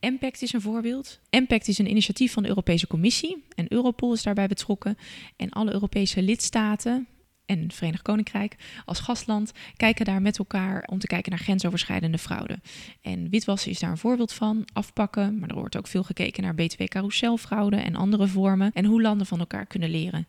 Impact is een voorbeeld. Impact is een initiatief van de Europese Commissie en Europol is daarbij betrokken. En alle Europese lidstaten, en Verenigd Koninkrijk als gastland kijken daar met elkaar om te kijken naar grensoverschrijdende fraude. En witwassen is daar een voorbeeld van, afpakken, maar er wordt ook veel gekeken naar btw-carouselfraude en andere vormen en hoe landen van elkaar kunnen leren.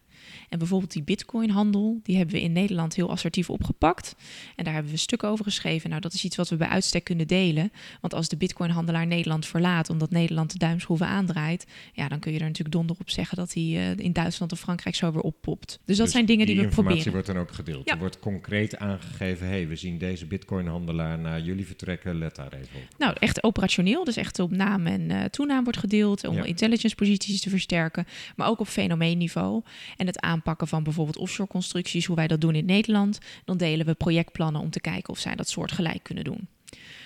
En bijvoorbeeld die bitcoinhandel, die hebben we in Nederland heel assertief opgepakt. En daar hebben we stukken over geschreven. Nou, dat is iets wat we bij uitstek kunnen delen. Want als de bitcoinhandelaar Nederland verlaat, omdat Nederland de duimschroeven aandraait, ja, dan kun je er natuurlijk donder op zeggen dat hij uh, in Duitsland of Frankrijk zo weer oppopt. Dus dat dus zijn dingen die, die we proberen. informatie wordt dan ook gedeeld. Ja. Er wordt concreet aangegeven, hey, we zien deze bitcoinhandelaar naar jullie vertrekken, let daar even op. Nou, echt operationeel, dus echt op naam en uh, toenaam wordt gedeeld om ja. intelligence posities te versterken, maar ook op fenomeenniveau. En het aanpakken van bijvoorbeeld offshore constructies, hoe wij dat doen in Nederland, dan delen we projectplannen om te kijken of zij dat soortgelijk kunnen doen.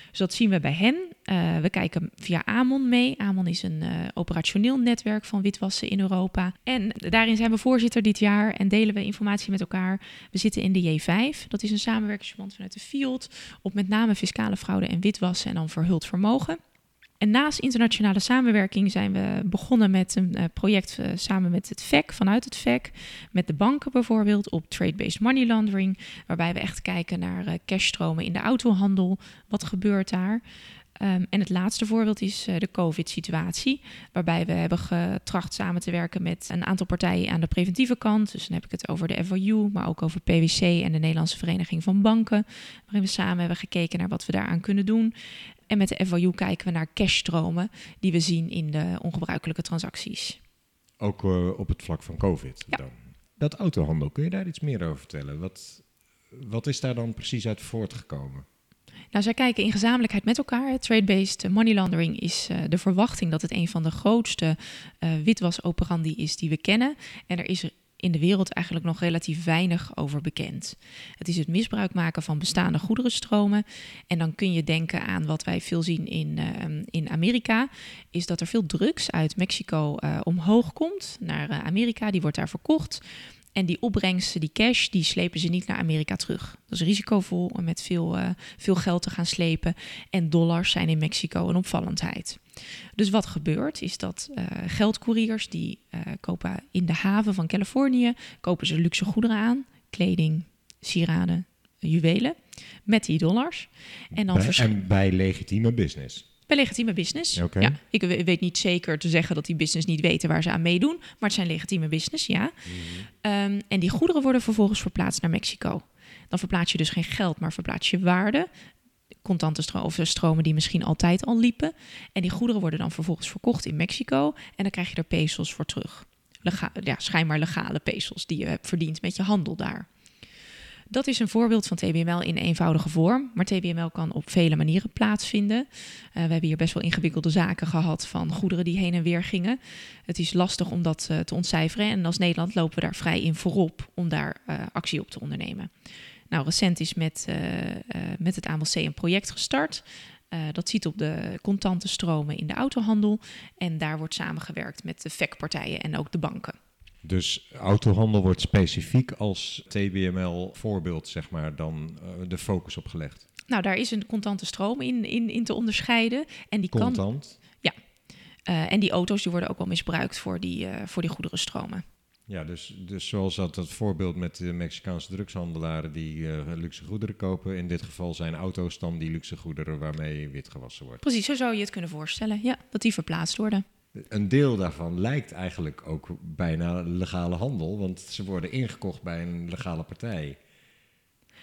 Dus dat zien we bij hen. Uh, we kijken via AMON mee. AMON is een uh, operationeel netwerk van witwassen in Europa. En daarin zijn we voorzitter dit jaar en delen we informatie met elkaar. We zitten in de J5. Dat is een samenwerkingsverband vanuit de FIOD op met name fiscale fraude en witwassen en dan verhuld vermogen. En naast internationale samenwerking zijn we begonnen met een uh, project uh, samen met het VEC, vanuit het VEC, met de banken bijvoorbeeld, op trade-based money laundering, waarbij we echt kijken naar uh, cashstromen in de autohandel. Wat gebeurt daar? Um, en het laatste voorbeeld is de COVID-situatie, waarbij we hebben getracht samen te werken met een aantal partijen aan de preventieve kant. Dus dan heb ik het over de FOU, maar ook over PwC en de Nederlandse Vereniging van Banken, waarin we samen hebben gekeken naar wat we daaraan kunnen doen. En met de FOU kijken we naar cashstromen die we zien in de ongebruikelijke transacties. Ook uh, op het vlak van COVID ja. dan? Dat autohandel, kun je daar iets meer over vertellen? Wat, wat is daar dan precies uit voortgekomen? Nou, zij kijken in gezamenlijkheid met elkaar. Trade-based money laundering is uh, de verwachting dat het een van de grootste uh, witwasoperandi is die we kennen. En er is in de wereld eigenlijk nog relatief weinig over bekend. Het is het misbruik maken van bestaande goederenstromen. En dan kun je denken aan wat wij veel zien in, uh, in Amerika, is dat er veel drugs uit Mexico uh, omhoog komt naar uh, Amerika. Die wordt daar verkocht. En die opbrengsten, die cash, die slepen ze niet naar Amerika terug. Dat is risicovol om met veel, uh, veel geld te gaan slepen. En dollars zijn in Mexico een opvallendheid. Dus wat gebeurt is dat uh, geldcouriers die uh, kopen in de haven van Californië kopen ze luxe goederen aan, kleding, sieraden, juwelen met die dollars. En, dan bij, en bij legitieme business. Bij legitieme business. Okay. Ja, ik weet niet zeker te zeggen dat die business niet weten waar ze aan meedoen, maar het zijn legitieme business, ja. Mm. Um, en die goederen worden vervolgens verplaatst naar Mexico. Dan verplaats je dus geen geld, maar verplaats je waarde. Contante stromen of stromen die misschien altijd al liepen. En die goederen worden dan vervolgens verkocht in Mexico. En dan krijg je er pesos voor terug. Lega ja, schijnbaar legale pesos die je hebt verdiend met je handel daar. Dat is een voorbeeld van TBML in eenvoudige vorm. Maar TBML kan op vele manieren plaatsvinden. Uh, we hebben hier best wel ingewikkelde zaken gehad van goederen die heen en weer gingen. Het is lastig om dat uh, te ontcijferen. En als Nederland lopen we daar vrij in voorop om daar uh, actie op te ondernemen. Nou, recent is met, met het AMLC een project gestart. Dat ziet op de contante stromen in de autohandel. En daar wordt samengewerkt met de VEC-partijen en ook de banken. Dus autohandel wordt specifiek als TBML voorbeeld, zeg maar, dan uh, de focus op gelegd. Nou, daar is een contante stroom in, in, in te onderscheiden. En die Contant? Kan, ja. Uh, en die auto's die worden ook wel misbruikt voor die, uh, voor die goederenstromen. Ja, dus, dus zoals dat, dat voorbeeld met de Mexicaanse drugshandelaren die uh, luxe goederen kopen. In dit geval zijn auto's dan die luxe goederen waarmee wit gewassen wordt. Precies, zo zou je het kunnen voorstellen. Ja, dat die verplaatst worden. Een deel daarvan lijkt eigenlijk ook bijna legale handel, want ze worden ingekocht bij een legale partij.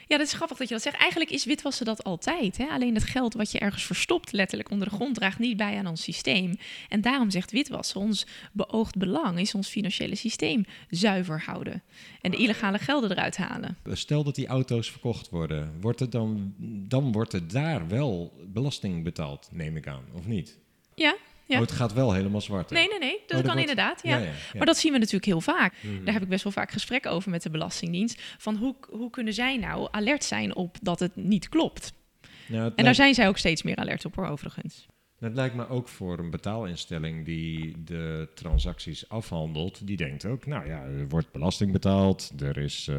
Ja, dat is grappig dat je dat zegt. Eigenlijk is witwassen dat altijd. Hè? Alleen het geld wat je ergens verstopt, letterlijk onder de grond, draagt niet bij aan ons systeem. En daarom zegt witwassen, ons beoogd belang is ons financiële systeem zuiver houden. En de illegale gelden eruit halen. Stel dat die auto's verkocht worden, wordt er dan, dan wordt er daar wel belasting betaald, neem ik aan, of niet? Ja, ja. Oh, het gaat wel helemaal zwart. Nee, nee, nee. Dat kan inderdaad. Ja. Maar dat zien we natuurlijk heel vaak. Mhm. Daar heb ik best wel vaak gesprekken over met de Belastingdienst. Van hoe, hoe kunnen zij nou alert zijn op dat het niet klopt? Nou, en daar zijn zij ook steeds meer alert op, hoor, overigens. Het lijkt me ook voor een betaalinstelling die de transacties afhandelt, die denkt ook, nou ja, er wordt belasting betaald, er is uh,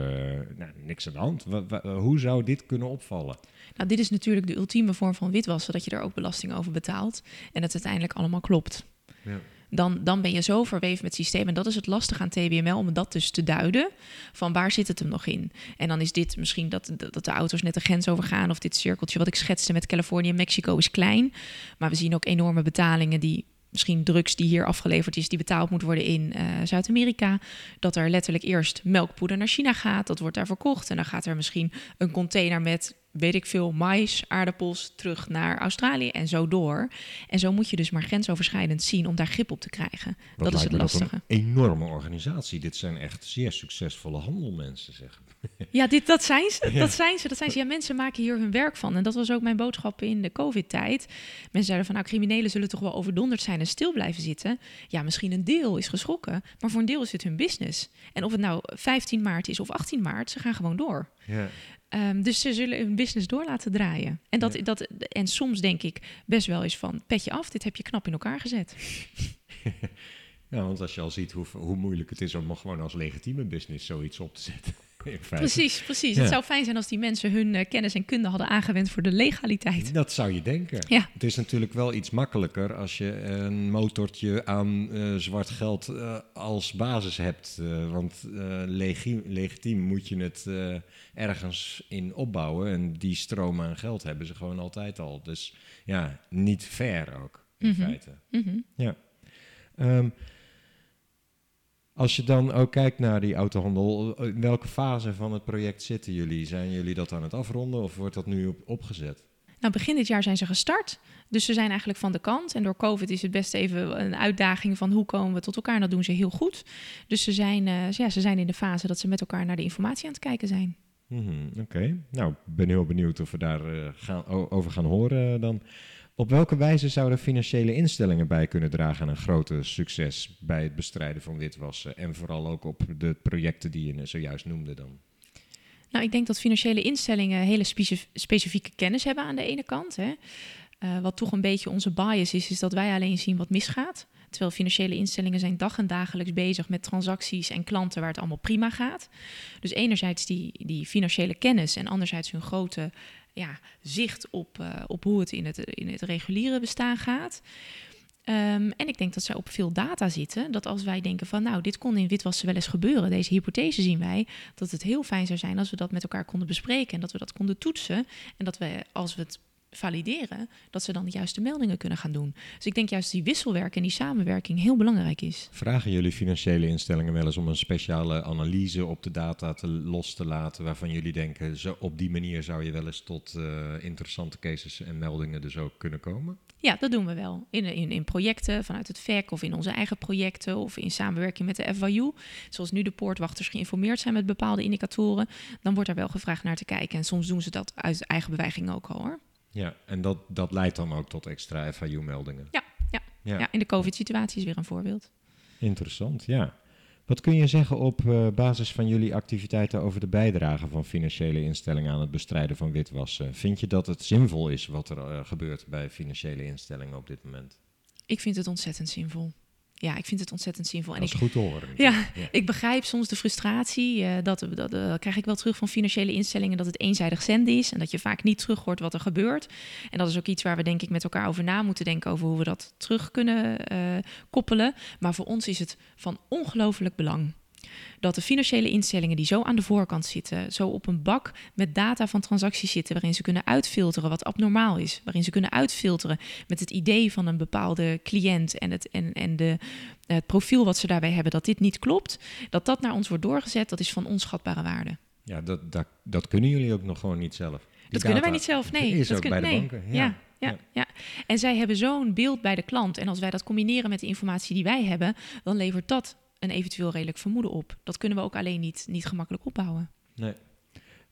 nou, niks aan de hand. hoe zou dit kunnen opvallen? Nou, dit is natuurlijk de ultieme vorm van witwassen, dat je er ook belasting over betaalt en het uiteindelijk allemaal klopt. Ja. Dan, dan ben je zo verweven met het systeem. En dat is het lastig aan TBML, om dat dus te duiden. Van waar zit het hem nog in? En dan is dit misschien dat, dat de auto's net de grens overgaan. Of dit cirkeltje wat ik schetste met Californië en Mexico is klein. Maar we zien ook enorme betalingen die misschien drugs die hier afgeleverd is, die betaald moet worden in uh, Zuid-Amerika. Dat er letterlijk eerst melkpoeder naar China gaat, dat wordt daar verkocht. En dan gaat er misschien een container met weet ik veel, mais, aardappels terug naar Australië en zo door. En zo moet je dus maar grensoverschrijdend zien om daar grip op te krijgen. dat is het lastige. een enorme organisatie. Dit zijn echt zeer succesvolle handelmensen, zeg. Ja, dit, dat zijn ze. Dat zijn ze. Dat zijn ze. Ja, mensen maken hier hun werk van. En dat was ook mijn boodschap in de COVID-tijd. Mensen zeiden van, nou, criminelen zullen toch wel overdonderd zijn en stil blijven zitten. Ja, misschien een deel is geschrokken, maar voor een deel is het hun business. En of het nou 15 maart is of 18 maart, ze gaan gewoon door. Ja. Ehm, dus ze zullen hun business door laten draaien. En, dat, dat, en soms denk ik best wel eens van, petje af, dit heb je knap in elkaar gezet. ja, want als je al ziet hoe, hoe moeilijk het is om gewoon als legitieme business zoiets op te zetten. Precies, precies. Het zou fijn zijn als die mensen hun uh, kennis en kunde hadden aangewend voor de legaliteit. Dat zou je denken. Ja. Het is natuurlijk wel iets makkelijker als je een motortje aan uh, zwart geld uh, als basis hebt. want legitiem, legitiem moet je het ergens in opbouwen. En die stroom aan geld hebben ze gewoon altijd al. Dus ja, niet fair ook, in mm feite. Mm Ja. Um, als je dan ook kijkt naar die autohandel, in welke fase van het project zitten jullie? Zijn jullie dat aan het afronden of wordt dat nu op, opgezet? Nou, begin dit jaar zijn ze gestart. Dus ze zijn eigenlijk van de kant. En door COVID is het best even een uitdaging van hoe komen we tot elkaar. En dat doen ze heel goed. Dus ze zijn, uh, ja, ze zijn in de fase dat ze met elkaar naar de informatie aan het kijken zijn. Mm Oké, nou, ben heel benieuwd of we daar uh, gaan, over gaan horen dan. Op welke wijze zouden financiële instellingen bij kunnen dragen aan een grote succes bij het bestrijden van witwassen? En vooral ook op de projecten die je zojuist noemde dan? Nou, ik denk dat financiële instellingen hele specifieke kennis hebben aan de ene kant. Hè. Uh, wat toch een beetje onze bias is, is dat wij alleen zien wat misgaat. Terwijl financiële instellingen zijn dag en dagelijks bezig met transacties en klanten waar het allemaal prima gaat. Dus enerzijds die, die financiële kennis en anderzijds hun grote ja, zicht op, uh, op hoe het in, het in het reguliere bestaan gaat. Um, en ik denk dat zij op veel data zitten. Dat als wij denken van nou, dit kon in witwassen wel eens gebeuren. Deze hypothese zien wij. Dat het heel fijn zou zijn als we dat met elkaar konden bespreken. En dat we dat konden toetsen. En dat we als we het valideren, dat ze dan de juiste meldingen kunnen gaan doen. Dus ik denk juist die wisselwerking en die samenwerking heel belangrijk is. Vragen jullie financiële instellingen wel eens om een speciale analyse op de data te los te laten, waarvan jullie denken, zo op die manier zou je wel eens tot uh, interessante cases en meldingen dus ook kunnen komen? Ja, dat doen we wel. In, in, in projecten vanuit het VEC of in onze eigen projecten of in samenwerking met de FYU. Zoals nu de poortwachters geïnformeerd zijn met bepaalde indicatoren, dan wordt er wel gevraagd naar te kijken. En soms doen ze dat uit eigen beweging ook al hoor. Ja, en dat, dat leidt dan ook tot extra FIU-meldingen. Ja, ja, ja. ja, in de COVID-situatie is weer een voorbeeld. Interessant, ja. Wat kun je zeggen op uh, basis van jullie activiteiten over de bijdrage van financiële instellingen aan het bestrijden van witwassen? Vind je dat het zinvol is wat er uh, gebeurt bij financiële instellingen op dit moment? Ik vind het ontzettend zinvol ja, ik vind het ontzettend zinvol. En dat is goed te horen. Ja, ik begrijp soms de frustratie. Uh, dat, dat uh, krijg ik wel terug van financiële instellingen dat het eenzijdig zenden is. En dat je vaak niet terug hoort wat er gebeurt. En dat is ook iets waar we denk ik met elkaar over na moeten denken. Over hoe we dat terug kunnen uh, koppelen. Maar voor ons is het van ongelooflijk belang dat de financiële instellingen die zo aan de voorkant zitten, zo op een bak met data van transacties zitten, waarin ze kunnen uitfilteren wat abnormaal is, waarin ze kunnen uitfilteren met het idee van een bepaalde cliënt en het, en, en de, het profiel wat ze daarbij hebben, dat dit niet klopt, dat dat naar ons wordt doorgezet, dat is van onschatbare waarde. Ja, dat, dat, dat kunnen jullie ook nog gewoon niet zelf. dat kunnen wij niet zelf, nee. Is dat ook kun- bij de nee. banken. Ja, ja, ja. En zij hebben zo'n beeld bij de klant. En als wij dat combineren met de informatie die wij hebben, dan levert dat een eventueel redelijk vermoeden op. Dat kunnen we ook alleen niet, niet gemakkelijk opbouwen. Nee.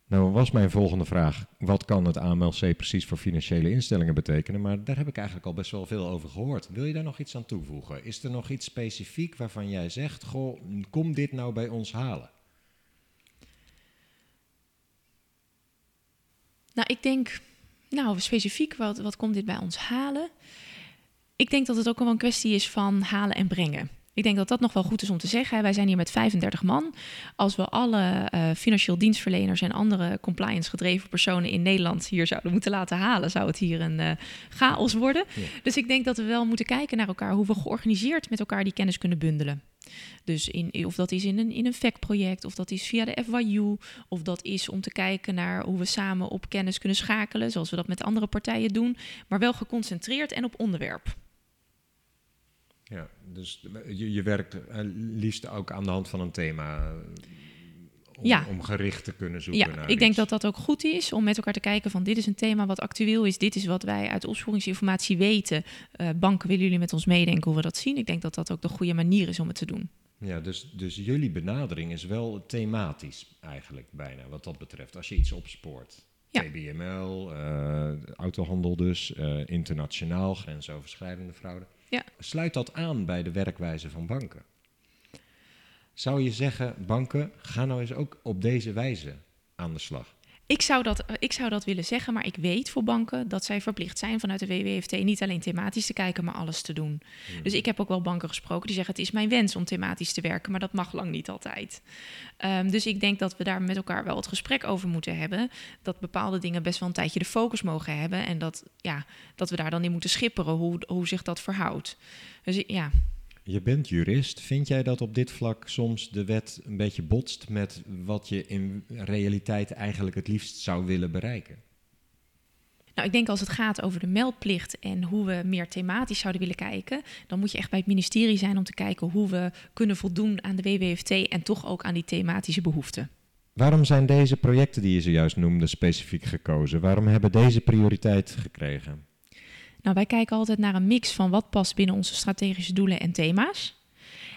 Nou was mijn volgende vraag, wat kan het AMLC precies voor financiële instellingen betekenen? Maar daar heb ik eigenlijk al best wel veel over gehoord. Wil je daar nog iets aan toevoegen? Is er nog iets specifiek waarvan jij zegt, goh, kom dit nou bij ons halen? Nou, ik denk, nou specifiek, wat, wat komt dit bij ons halen? Ik denk dat het ook wel een kwestie is van halen en brengen. Ik denk dat dat nog wel goed is om te zeggen. Wij zijn hier met 35 man. Als we alle eh, financieel dienstverleners en andere compliance gedreven personen in Nederland hier zouden moeten laten halen, zou het hier een eh, chaos worden. Ja. Dus ik denk dat we wel moeten kijken naar elkaar hoe we georganiseerd met elkaar die kennis kunnen bundelen. Dus in, of dat is in een, in een FAC-project, of dat is via de FYU, of dat is om te kijken naar hoe we samen op kennis kunnen schakelen, zoals we dat met andere partijen doen, maar wel geconcentreerd en op onderwerp. Ja, dus je, je werkt eh, liefst ook aan de hand van een thema. eh, Om, Ja. om gericht te kunnen zoeken Ja, naar ik denk dat dat ook goed is om met elkaar te kijken van dit is een thema wat actueel is, dit is wat wij uit opsporingsinformatie weten. Eh, banken, willen jullie met ons meedenken hoe we dat zien? Ik denk dat dat ook de goede manier is om het te doen. Ja, dus, dus jullie benadering is wel thematisch eigenlijk bijna, wat dat betreft. Als je iets opspoort. Ja. TBML, autohandel dus, internationaal, grensoverschrijdende fraude. Ja. Sluit dat aan bij de werkwijze van banken? Zou je zeggen, banken, ga nou eens ook op deze wijze aan de slag? Ik zou, dat, eh, ik zou dat willen zeggen, maar ik weet voor banken dat zij verplicht zijn vanuit de WWFT niet alleen thematisch te kijken, maar alles te doen. Dus ik heb ook wel banken gesproken die zeggen: Het is mijn wens om thematisch te werken, maar dat mag lang niet altijd. Ehm, dus ik denk dat we daar met elkaar wel het gesprek over moeten hebben. Dat bepaalde dingen best wel een tijdje de focus mogen hebben. En dat, ja, dat we daar dan in moeten schipperen hoe, hoe zich dat verhoudt. Dus ja, Je bent jurist. Vind jij dat op dit vlak soms de wet een beetje botst met wat je in realiteit eigenlijk het liefst zou willen bereiken? Nou, ik denk als het gaat over de meldplicht en hoe we meer thematisch zouden willen kijken, dan moet je echt bij het ministerie zijn om te kijken hoe we kunnen voldoen aan de WWFT en toch ook aan die thematische behoeften. Waarom zijn deze projecten die je zojuist noemde specifiek gekozen? Waarom hebben deze prioriteit gekregen? Nou, wij kijken altijd naar een mix van wat past binnen onze strategische doelen en thema's.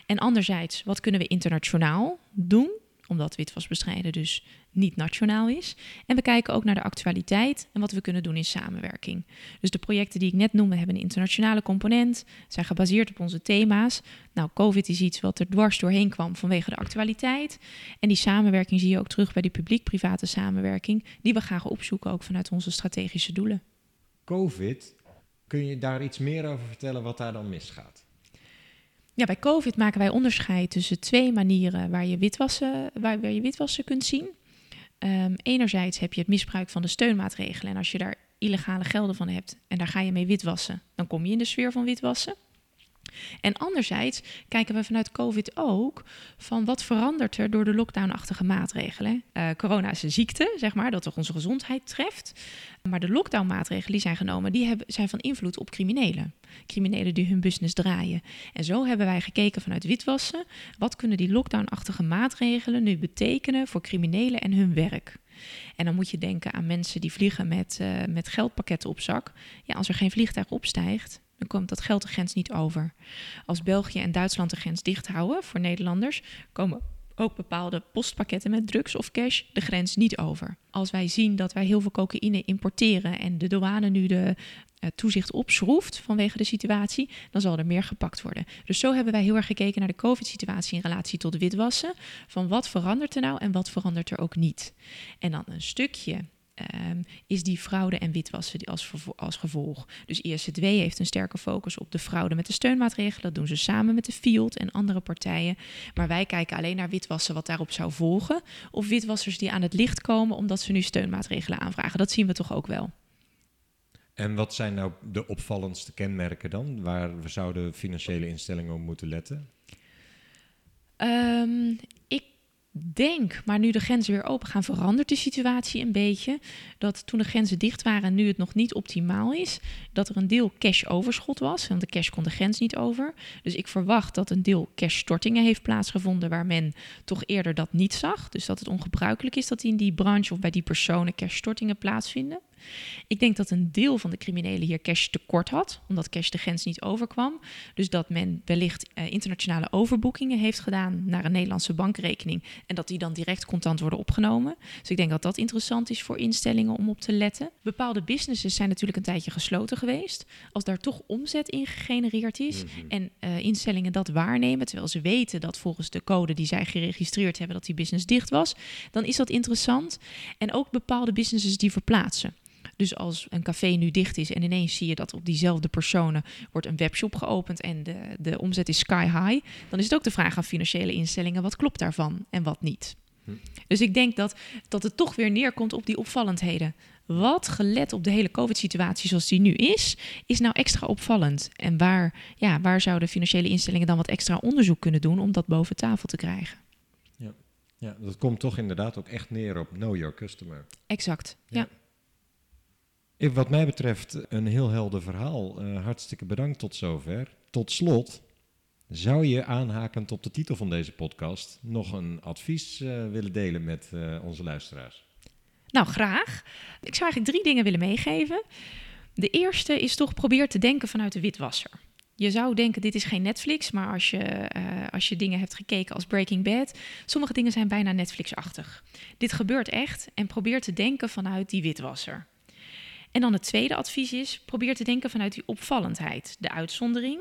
En anderzijds, wat kunnen we internationaal doen, omdat witwasbestrijden dus niet nationaal is. En we kijken ook naar de actualiteit en wat we kunnen doen in samenwerking. Dus de projecten die ik net noemde hebben een internationale component, zijn gebaseerd op onze thema's. Nou, COVID is iets wat er dwars doorheen kwam vanwege de actualiteit. En die samenwerking zie je ook terug bij die publiek-private samenwerking, die we graag opzoeken ook vanuit onze strategische doelen. COVID, kun je daar iets meer over vertellen wat daar dan misgaat? Ja, bij COVID maken wij onderscheid tussen twee manieren waar je witwassen, waar, waar je witwassen kunt zien. Ehm, enerzijds heb je het misbruik van de steunmaatregelen. En als je daar illegale gelden van hebt en daar ga je mee witwassen, dan kom je in de sfeer van witwassen. En anderzijds kijken we vanuit COVID ook van wat verandert er door de lockdownachtige maatregelen. Eh, corona is een ziekte, zeg maar, dat toch onze gezondheid treft. Maar de lockdownmaatregelen die zijn genomen, die hebben, zijn van invloed op criminelen. Criminelen die hun business draaien. En zo hebben wij gekeken vanuit witwassen. Wat kunnen die lockdownachtige maatregelen nu betekenen voor criminelen en hun werk? En dan moet je denken aan mensen die vliegen met, eh, met geldpakketten op zak. Ja, als er geen vliegtuig opstijgt, dan komt dat geld de grens niet over. Als België en Duitsland de grens dicht houden voor Nederlanders, komen ook bepaalde postpakketten met drugs of cash de grens niet over. Als wij zien dat wij heel veel cocaïne importeren en de douane nu de eh, toezicht opschroeft vanwege de situatie, dan zal er meer gepakt worden. Dus zo hebben wij heel erg gekeken naar de COVID-situatie in relatie tot witwassen. Van wat verandert er nou en wat verandert er ook niet. En dan een stukje ehm, is die fraude en witwassen die als, vervo- als gevolg. Dus ISZW heeft een sterke focus op de fraude met de steunmaatregelen. Dat doen ze samen met de FIOD en andere partijen. Maar wij kijken alleen naar witwassen wat daarop zou volgen. Of witwassers die aan het licht komen omdat ze nu steunmaatregelen aanvragen. Dat zien we toch ook wel. En wat zijn nou de opvallendste kenmerken dan, waar we zouden financiële instellingen op moeten letten? Um, ik denk, maar nu de grenzen weer open gaan, verandert de situatie een beetje. Dat toen de grenzen dicht waren en nu het nog niet optimaal is, dat er een deel cash-overschot was. Want de cash kon de grens niet over. Dus ik verwacht dat een deel cash-stortingen heeft plaatsgevonden waar men toch eerder dat niet zag. Dus dat het ongebruikelijk is dat in die branche of bij die personen cash-stortingen plaatsvinden. Ik denk dat een deel van de criminelen hier cash tekort had, omdat cash de grens niet overkwam. Dus dat men wellicht uh, internationale overboekingen heeft gedaan naar een Nederlandse bankrekening en dat die dan direct contant worden opgenomen. Dus ik denk dat dat interessant is voor instellingen om op te letten. Bepaalde businesses zijn natuurlijk een tijdje gesloten geweest. Als daar toch omzet in gegenereerd is mhm. en uh, instellingen dat waarnemen, terwijl ze weten dat volgens de code die zij geregistreerd hebben dat die business dicht was, dan is dat interessant. En ook bepaalde businesses die verplaatsen. Dus als een café nu dicht is en ineens zie je dat op diezelfde personen wordt een webshop geopend en de, de omzet is sky high, dan is het ook de vraag aan financiële instellingen: wat klopt daarvan en wat niet? Hm. Dus ik denk dat, dat het toch weer neerkomt op die opvallendheden. Wat, gelet op de hele COVID-situatie zoals die nu is, is nou extra opvallend? En waar, ja, waar zouden financiële instellingen dan wat extra onderzoek kunnen doen om dat boven tafel te krijgen? Ja, ja dat komt toch inderdaad ook echt neer op know your customer. Exact, ja. Wat mij betreft een heel helder verhaal. Uh, hartstikke bedankt tot zover. Tot slot, zou je aanhakend op de titel van deze podcast nog een advies uh, willen delen met uh, onze luisteraars? Nou, graag. Ik zou eigenlijk drie dingen willen meegeven. De eerste is toch probeer te denken vanuit de witwasser. Je zou denken, dit is geen Netflix, maar als je, als je dingen hebt gekeken als Breaking Bad, sommige dingen zijn bijna Netflix-achtig. Dit gebeurt echt en probeer te denken vanuit die witwasser. En dan het tweede advies is: probeer te denken vanuit die opvallendheid, de uitzondering.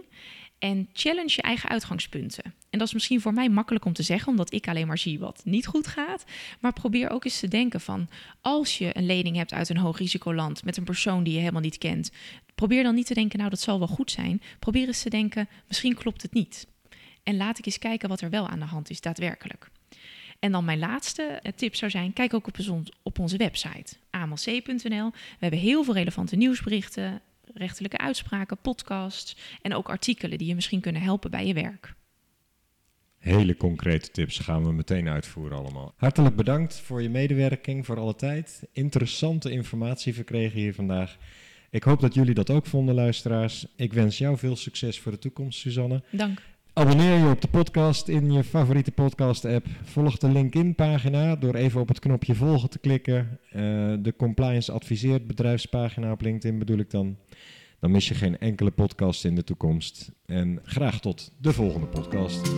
En challenge je eigen uitgangspunten. En dat is misschien voor mij makkelijk om te zeggen, omdat ik alleen maar zie wat niet goed gaat. Maar probeer ook eens te denken van, als je een lening hebt uit een hoog risicoland met een persoon die je helemaal niet kent, probeer dan niet te denken, nou dat zal wel goed zijn. Probeer eens te denken, misschien klopt het niet. En laat ik eens kijken wat er wel aan de hand is daadwerkelijk. En dan mijn laatste eh, tip zou zijn: kijk ook op, op onze website amlc.nl. We hebben heel veel relevante nieuwsberichten, rechtelijke uitspraken, podcasts en ook artikelen die je misschien kunnen helpen bij je werk. Hele concrete tips gaan we meteen uitvoeren allemaal. Hartelijk bedankt voor je medewerking, voor alle tijd. Interessante informatie verkregen hier vandaag. Ik hoop dat jullie dat ook vonden, luisteraars. Ik wens jou veel succes voor de toekomst, Suzanne. Dank. Abonneer je op de podcast in je favoriete podcast-app. Volg de LinkedIn-pagina door even op het knopje volgen te klikken. Uh, de Compliance Adviseert bedrijfspagina op LinkedIn bedoel ik dan. Dan mis je geen enkele podcast in de toekomst. En graag tot de volgende podcast.